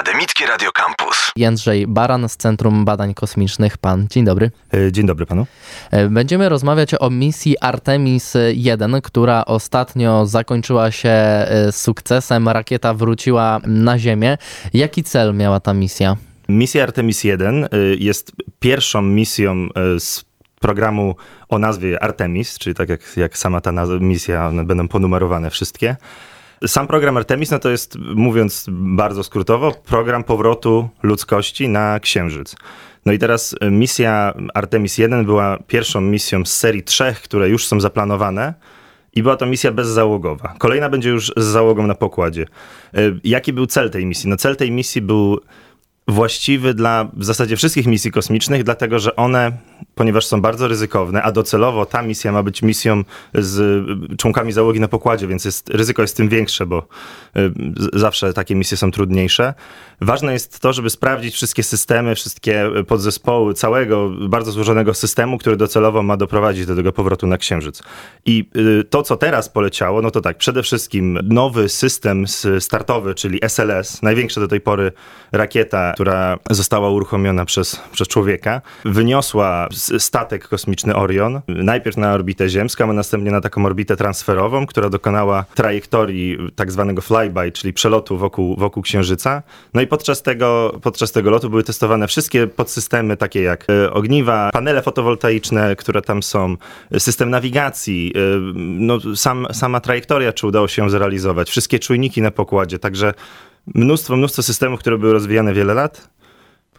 Akademickie Radio Campus. Jędrzej Baran z Centrum Badań Kosmicznych. Pan, dzień dobry. E, dzień dobry panu. E, będziemy rozmawiać o misji Artemis 1, która ostatnio zakończyła się e, sukcesem. Rakieta wróciła na Ziemię. Jaki cel miała ta misja? Misja Artemis 1 jest pierwszą misją z programu o nazwie Artemis, czyli tak jak, jak sama ta misja, one będą ponumerowane wszystkie. Sam program Artemis, no to jest, mówiąc bardzo skrótowo, program powrotu ludzkości na Księżyc. No i teraz misja Artemis 1 była pierwszą misją z serii trzech, które już są zaplanowane. I była to misja bezzałogowa. Kolejna będzie już z załogą na pokładzie. E, jaki był cel tej misji? No cel tej misji był właściwy dla w zasadzie wszystkich misji kosmicznych, dlatego że one, ponieważ są bardzo ryzykowne, a docelowo ta misja ma być misją z członkami załogi na pokładzie, więc jest, ryzyko jest tym większe, bo y, zawsze takie misje są trudniejsze. Ważne jest to, żeby sprawdzić wszystkie systemy, wszystkie podzespoły całego bardzo złożonego systemu, który docelowo ma doprowadzić do tego powrotu na Księżyc. I y, to, co teraz poleciało, no to tak, przede wszystkim nowy system startowy, czyli SLS, największa do tej pory rakieta, która została uruchomiona przez, przez człowieka, wyniosła statek kosmiczny Orion, najpierw na orbitę ziemską, a następnie na taką orbitę transferową, która dokonała trajektorii tak zwanego flyby, czyli przelotu wokół, wokół Księżyca. No i podczas tego, podczas tego lotu były testowane wszystkie podsystemy, takie jak e, ogniwa, panele fotowoltaiczne, które tam są, system nawigacji, e, no, sam, sama trajektoria, czy udało się ją zrealizować, wszystkie czujniki na pokładzie, także mnóstwo, mnóstwo systemów, które były rozwijane wiele lat.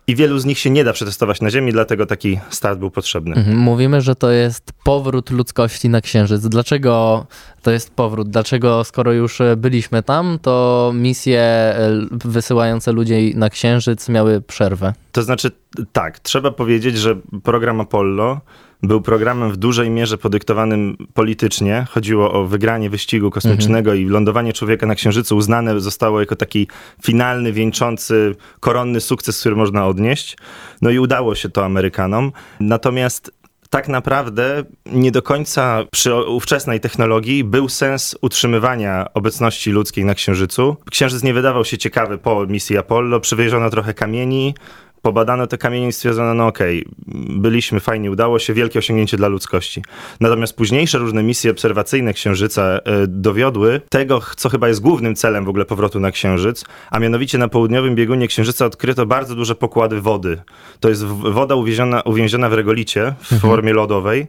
I wielu z nich się nie da przetestować na Ziemi, dlatego taki start był potrzebny. Mhm. Mówimy, że to jest powrót ludzkości na Księżyc. Dlaczego to jest powrót? Dlaczego, skoro już byliśmy tam, to misje e, wysyłające ludzi na Księżyc miały przerwę? To znaczy, tak, trzeba powiedzieć, że program Apollo był programem w dużej mierze podyktowanym politycznie. Chodziło o wygranie wyścigu kosmicznego mhm. i lądowanie człowieka na Księżycu uznane zostało jako taki finalny, wieńczący, koronny sukces, który można odnieść. No i udało się to Amerykanom. Natomiast tak naprawdę nie do końca przy ówczesnej technologii był sens utrzymywania obecności ludzkiej na Księżycu. Księżyc nie wydawał się ciekawy po misji Apollo. Przywieziono trochę kamieni, pobadano te kamienie i stwierdzono, no okej, okay, byliśmy, fajnie, udało się, wielkie osiągnięcie dla ludzkości. Natomiast późniejsze różne misje obserwacyjne Księżyca e, dowiodły tego, co chyba jest głównym celem w ogóle powrotu na Księżyc, a mianowicie na południowym biegunie Księżyca odkryto bardzo duże pokłady wody. To jest woda uwięziona, uwięziona w regolicie w mhm. formie lodowej.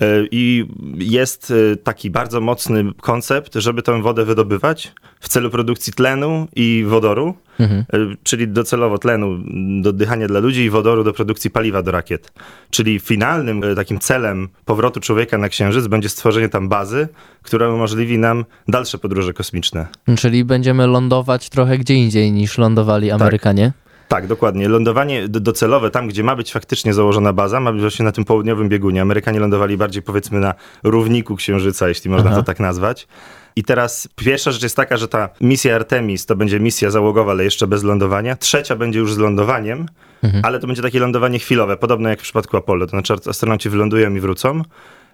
E, I jest e, taki bardzo mocny koncept, żeby tę wodę wydobywać w celu produkcji tlenu i wodoru, mhm. E, czyli docelowo tlenu do oddychania dla ludzi i wodoru do produkcji paliwa do rakiet. Czyli finalnym takim celem powrotu człowieka na Księżyc będzie stworzenie tam bazy, która umożliwi nam dalsze podróże kosmiczne. Czyli będziemy lądować trochę gdzie indziej niż lądowali tak. Amerykanie? Tak. Tak, dokładnie. Lądowanie docelowe, tam gdzie ma być faktycznie założona baza, ma być właśnie na tym południowym biegunie. Amerykanie lądowali bardziej powiedzmy na równiku Księżyca, jeśli można Aha. to tak nazwać. I teraz pierwsza rzecz jest taka, że ta misja Artemis to będzie misja załogowa, ale jeszcze bez lądowania. Trzecia będzie już z lądowaniem, mhm. ale to będzie takie lądowanie chwilowe, podobne jak w przypadku Apollo. To znaczy astronauci wylądują i wrócą.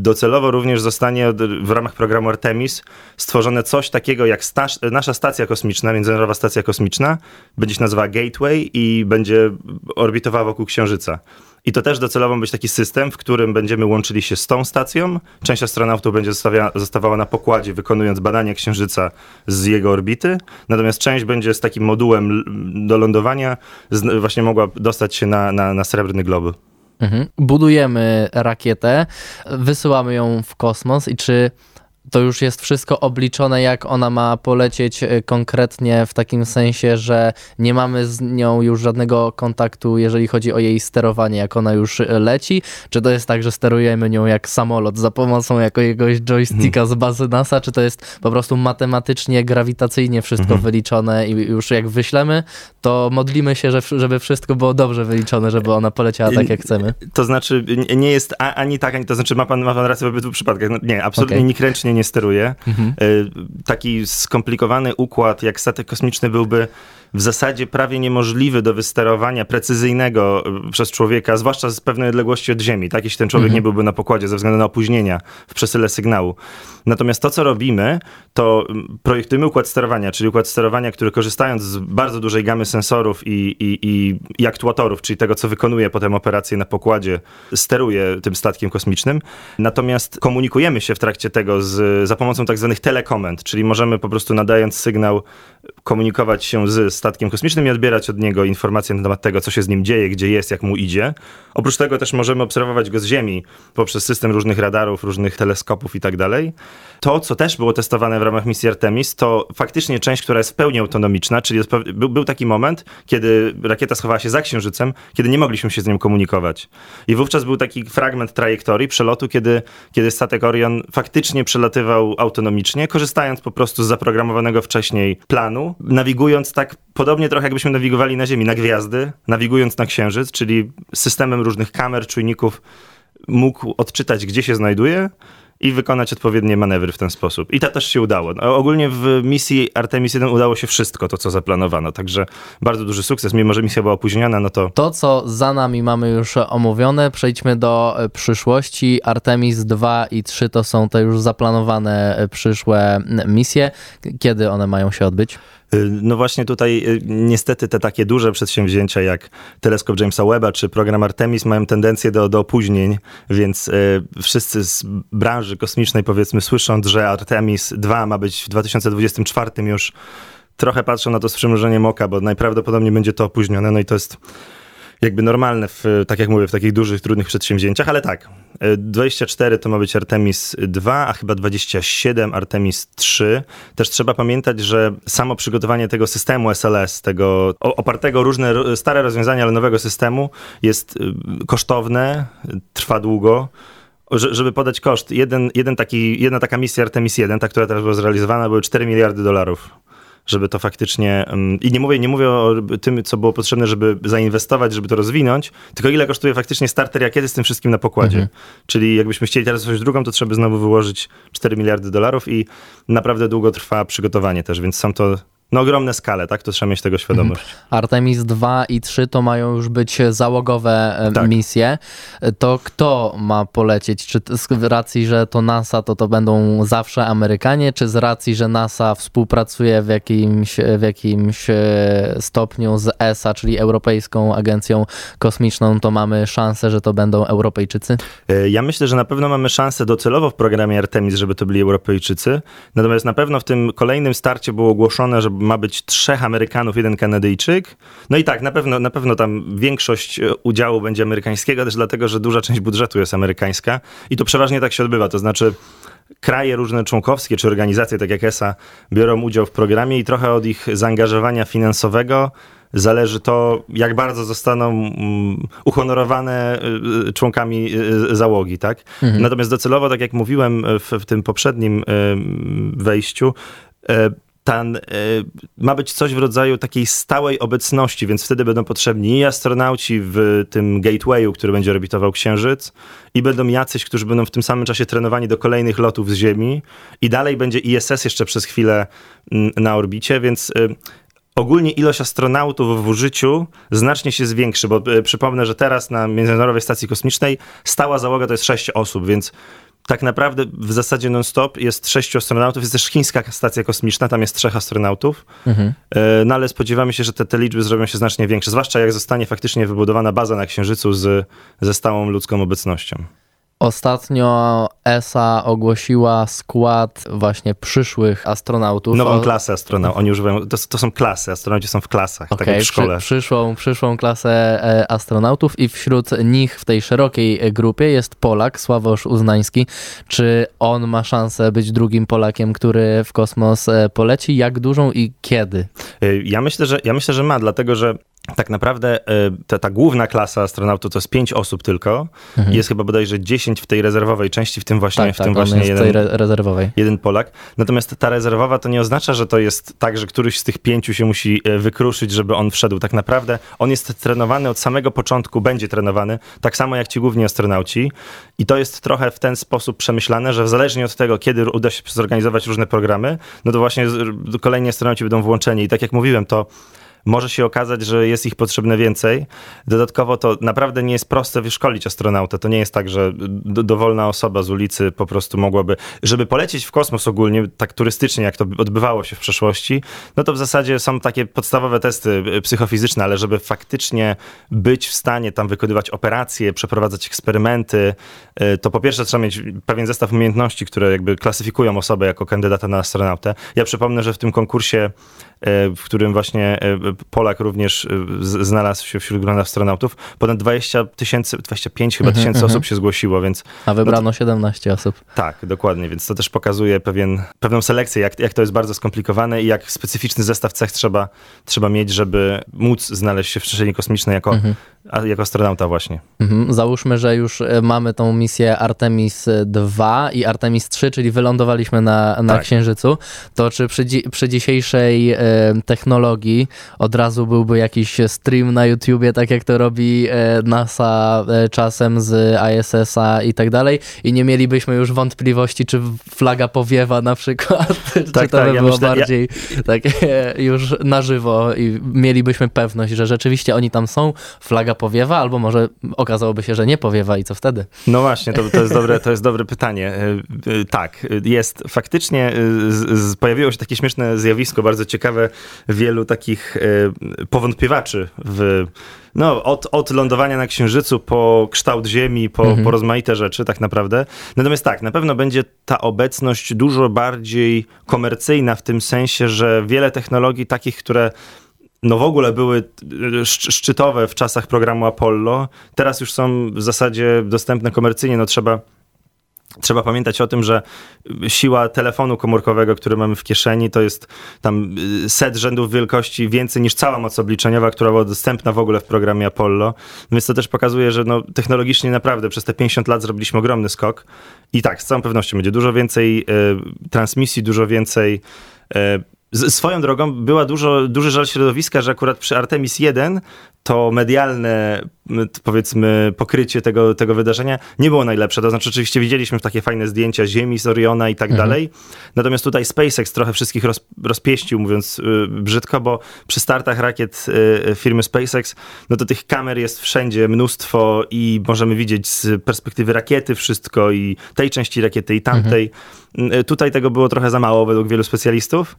Docelowo również zostanie w ramach programu Artemis stworzone coś takiego jak nasza stacja kosmiczna, Międzynarodowa Stacja Kosmiczna, będzie się nazywała Gateway i będzie orbitowała wokół Księżyca. I to też docelowo być taki system, w którym będziemy łączyli się z tą stacją. Część astronautów będzie zostawia, zostawała na pokładzie, wykonując badania Księżyca z jego orbity, natomiast część będzie z takim modułem do lądowania z, właśnie mogła dostać się na, na, na srebrny globy. Mhm. Budujemy rakietę, wysyłamy ją w kosmos i czy to już jest wszystko obliczone, jak ona ma polecieć e, konkretnie, w takim sensie, że nie mamy z nią już żadnego kontaktu, jeżeli chodzi o jej sterowanie, jak ona już e, leci? Czy to jest tak, że sterujemy nią jak samolot za pomocą jakiegoś joysticka mhm. z bazy NASA? Czy to jest po prostu matematycznie, grawitacyjnie wszystko mhm. wyliczone i już jak wyślemy, to modlimy się, żeby wszystko było dobrze wyliczone, żeby ona poleciała tak, jak chcemy? To znaczy, nie jest ani tak, ani to znaczy, ma pan, ma pan rację w obydwu przypadkach. No, nie, absolutnie okay. nikt ręcznie nie steruje. Mhm. E, taki skomplikowany układ jak statek kosmiczny byłby w zasadzie prawie niemożliwy do wysterowania precyzyjnego e, przez człowieka, zwłaszcza z pewnej odległości od Ziemi, tak? Jeśli ten człowiek mhm. nie byłby na pokładzie ze względu na opóźnienia w przesyle sygnału. Natomiast to, co robimy, to projektujemy układ sterowania, czyli układ sterowania, który korzystając z bardzo dużej gamy sensorów i, i, i, i aktuatorów, czyli tego, co wykonuje potem operację na pokładzie, steruje tym statkiem kosmicznym. Natomiast komunikujemy się w trakcie tego z, za pomocą tak zwanych telekomend, czyli możemy po prostu nadając sygnał komunikować się z statkiem kosmicznym i odbierać od niego informacje na temat tego, co się z nim dzieje, gdzie jest, jak mu idzie. Oprócz tego też możemy obserwować go z Ziemi poprzez system różnych radarów, różnych teleskopów i tak dalej. To, co też było testowane w ramach misji Artemis, to faktycznie część, która jest w pełni autonomiczna, czyli był, był taki moment, kiedy rakieta schowała się za Księżycem, kiedy nie mogliśmy się z nią komunikować. I wówczas był taki fragment trajektorii, przelotu, kiedy, kiedy statek Orion faktycznie przelatywał autonomicznie, korzystając po prostu z zaprogramowanego wcześniej planu, nawigując tak podobnie trochę jakbyśmy nawigowali na Ziemi, na gwiazdy, nawigując na Księżyc, czyli systemem różnych kamer, czujników mógł odczytać, gdzie się znajduje i wykonać odpowiednie manewry w ten sposób. I to też się udało. No, ogólnie w misji Artemis 1 udało się wszystko to, co zaplanowano, także bardzo duży sukces, mimo że misja była opóźniona, no to... To, co za nami mamy już omówione, przejdźmy do e, przyszłości. Artemis 2 i 3 to są te już zaplanowane e, przyszłe misje. Kiedy one mają się odbyć? Y, no właśnie tutaj y, niestety te takie duże przedsięwzięcia jak teleskop Jamesa Webba czy program Artemis mają tendencję do, do opóźnień, więc y, wszyscy z branży kosmicznej powiedzmy słysząc, że Artemis 2 ma być w 2024 już trochę patrzą na to z przymrużeniem oka, bo najprawdopodobniej będzie to opóźnione, no i to jest jakby normalne, w, tak jak mówię, w takich dużych, trudnych przedsięwzięciach, ale tak, 24 to ma być Artemis 2, a chyba 27 Artemis 3. Też trzeba pamiętać, że samo przygotowanie tego systemu SLS, tego opartego różne stare rozwiązania, ale nowego systemu jest y, kosztowne, trwa długo. Żeby podać koszt, jeden, jeden taki, jedna taka misja Artemis 1, ta, która teraz była zrealizowana, były 4 miliardy dolarów żeby to faktycznie. I nie mówię, nie mówię o tym, co było potrzebne, żeby zainwestować, żeby to rozwinąć, tylko ile kosztuje faktycznie starter rakiety z tym wszystkim na pokładzie. Mhm. Czyli jakbyśmy chcieli teraz coś drugą, to trzeba znowu wyłożyć 4 miliardy dolarów i naprawdę długo trwa przygotowanie też, więc są to no ogromne skale, tak? To trzeba mieć tego świadomość. Mhm. Artemis 2 i 3 to mają już być załogowe e, tak. misje. To kto ma polecieć? Czy z racji, że to NASA, to to będą zawsze Amerykanie, czy z racji, że NASA współpracuje w jakimś, w jakimś e, stopniu z ESA, czyli Europejską Agencją Kosmiczną, to mamy szansę, że to będą Europejczycy? E, ja myślę, że na pewno mamy szansę docelowo w programie Artemis, żeby to byli Europejczycy. Natomiast na pewno w tym kolejnym starcie było ogłoszone, że ma być trzech Amerykanów, jeden Kanadyjczyk. No i tak, na pewno, na pewno tam większość e, udziału będzie amerykańskiego, też dlatego, że duża część budżetu jest amerykańska i to przeważnie tak się odbywa, to znaczy kraje różne członkowskie czy organizacje, tak jak ESA, biorą udział w programie i trochę od ich zaangażowania finansowego zależy to, jak bardzo zostaną mm, uhonorowane e, członkami e, załogi, tak? Mhm. Natomiast docelowo, tak jak mówiłem w, w tym poprzednim wejściu, ten, y, ma być coś w rodzaju takiej stałej obecności, więc wtedy będą potrzebni i astronauci w tym gatewayu, który będzie orbitował Księżyc, i będą jacyś, którzy będą w tym samym czasie trenowani do kolejnych lotów z Ziemi, i dalej będzie ISS jeszcze przez chwilę mm, na orbicie, więc y, ogólnie ilość astronautów w użyciu znacznie się zwiększy, bo y, przypomnę, że teraz na Międzynarodowej Stacji Kosmicznej stała załoga to jest sześć osób, więc tak naprawdę w zasadzie non-stop jest sześciu astronautów, jest też chińska stacja kosmiczna, tam jest trzech astronautów, mhm. E, no ale spodziewamy się, że te, te liczby zrobią się znacznie większe, zwłaszcza jak zostanie faktycznie wybudowana baza na Księżycu z, ze stałą ludzką obecnością. Ostatnio ESA ogłosiła skład właśnie przyszłych astronautów. Nową klasę astronautów. Oni używają, to, to, są klasy, astronauci są w klasach, okay, tak jak w szkole. Przy, przyszłą, przyszłą klasę e, astronautów i wśród nich w tej szerokiej grupie jest Polak, Sławosz Uznański. Czy on ma szansę być drugim Polakiem, który w kosmos e, poleci? Jak dużą i kiedy? E, ja myślę, że, ja myślę, że ma, dlatego że tak naprawdę e, ta, ta, główna klasa astronautów to jest pięć osób tylko. Mhm. Jest chyba bodajże 10 w tej rezerwowej części, w tym właśnie, tak, w tak, tym właśnie jeden, re jeden Polak. Natomiast ta rezerwowa to nie oznacza, że to jest tak, że któryś z tych pięciu się musi e, wykruszyć, żeby on wszedł. Tak naprawdę on jest trenowany od samego początku, będzie trenowany, tak samo jak ci główni astronauci. I to jest trochę w ten sposób przemyślane, że zależnie od tego, kiedy uda się zorganizować różne programy, no to właśnie kolejni astronauci będą włączeni. I tak jak mówiłem, to może się okazać, że jest ich potrzebne więcej. Dodatkowo to naprawdę nie jest proste wyszkolić astronauta. To nie jest tak, że do, dowolna osoba z ulicy po prostu mogłaby, żeby polecieć w kosmos ogólnie, tak turystycznie, jak to odbywało się w przeszłości, no to w zasadzie są takie podstawowe testy y, psychofizyczne, ale żeby faktycznie być w stanie tam wykonywać operacje, przeprowadzać eksperymenty, y, to po pierwsze trzeba mieć pewien zestaw umiejętności, które jakby klasyfikują osobę jako kandydata na astronautę. Ja przypomnę, że w tym konkursie E, w którym właśnie Polak również e, znalazł się wśród grona astronautów. Ponad 20 tysięcy, 25 chyba mhm, tysięcy mhm. osób się zgłosiło, więc... A wybrano no to, 17 osób. Tak, dokładnie, więc to też pokazuje pewien, pewną selekcję, jak, jak to jest bardzo skomplikowane i jak specyficzny zestaw cech trzeba, trzeba mieć, żeby móc znaleźć się w przestrzeni kosmicznej jako, mhm. jako astronauta właśnie. Mhm. Załóżmy, że już mamy tą misję Artemis 2 i Artemis 3, czyli wylądowaliśmy na, na tak. Księżycu, to czy przy, przy dzisiejszej technologii, od razu byłby jakiś stream na YouTubie, tak jak to robi e, NASA e, czasem z ISS-a i tak dalej i nie mielibyśmy już wątpliwości, czy flaga powiewa na przykład, tak, czy to tak, by ja było myślę, bardziej ja... takie już na żywo i mielibyśmy pewność, że rzeczywiście oni tam są, flaga powiewa, albo może okazałoby się, że nie powiewa i co wtedy? No właśnie, to, to, jest, dobre, to jest dobre pytanie. E, tak, jest faktycznie, z, z, pojawiło się takie śmieszne zjawisko, bardzo ciekawe, wielu takich e, powątpiewaczy w no, od, od lądowania na Księżycu po kształt Ziemi, po, mhm. po rozmaite rzeczy tak naprawdę. Natomiast tak, na pewno będzie ta obecność dużo bardziej komercyjna w tym sensie, że wiele technologii takich, które no w ogóle były e, szczytowe w czasach programu Apollo, teraz już są w zasadzie dostępne komercyjnie, no trzeba Trzeba pamiętać o tym, że siła telefonu komórkowego, który mamy w kieszeni, to jest tam y, set rzędów wielkości więcej niż cała moc obliczeniowa, która była dostępna w ogóle w programie Apollo. Więc to też pokazuje, że no, technologicznie naprawdę przez te 50 lat zrobiliśmy ogromny skok. I tak, z całą pewnością będzie dużo więcej y, transmisji, dużo więcej y, swoją drogą była dużo, duży żal środowiska, że akurat przy Artemis 1 to medialne, powiedzmy, pokrycie tego, tego wydarzenia nie było najlepsze. To znaczy, oczywiście widzieliśmy takie fajne zdjęcia Ziemi z Oriona i tak mhm. dalej. Natomiast tutaj SpaceX trochę wszystkich roz, rozpieścił, mówiąc y, brzydko, bo przy startach rakiet y, firmy SpaceX, no to tych kamer jest wszędzie mnóstwo i możemy widzieć z perspektywy rakiety wszystko i tej części rakiety i tamtej. Mhm. Y, tutaj tego było trochę za mało według wielu specjalistów.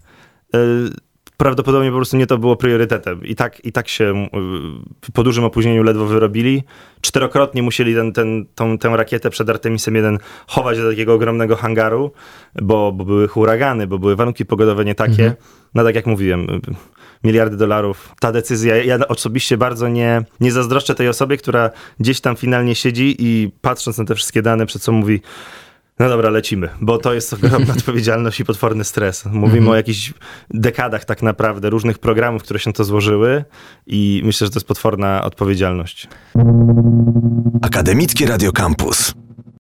Prawdopodobnie po prostu nie to było priorytetem. I tak, i tak się e, po dużym opóźnieniu ledwo wyrobili. Czterokrotnie musieli ten, ten, tą, tę rakietę przed Artemisem 1 chować do takiego ogromnego hangaru, bo, bo były huragany, bo były warunki pogodowe nie takie. Mhm. No tak jak mówiłem, miliardy dolarów. Ta decyzja, ja osobiście bardzo nie, nie zazdroszczę tej osobie, która gdzieś tam finalnie siedzi i patrząc na te wszystkie dane, przed co mówi, no dobra, lecimy, bo to jest ogromna odpowiedzialność i potworny stres. Mówimy mhm. o jakichś dekadach tak naprawdę różnych programów, które się to złożyły i myślę, że to jest potworna odpowiedzialność. Akademickie Radio Campus.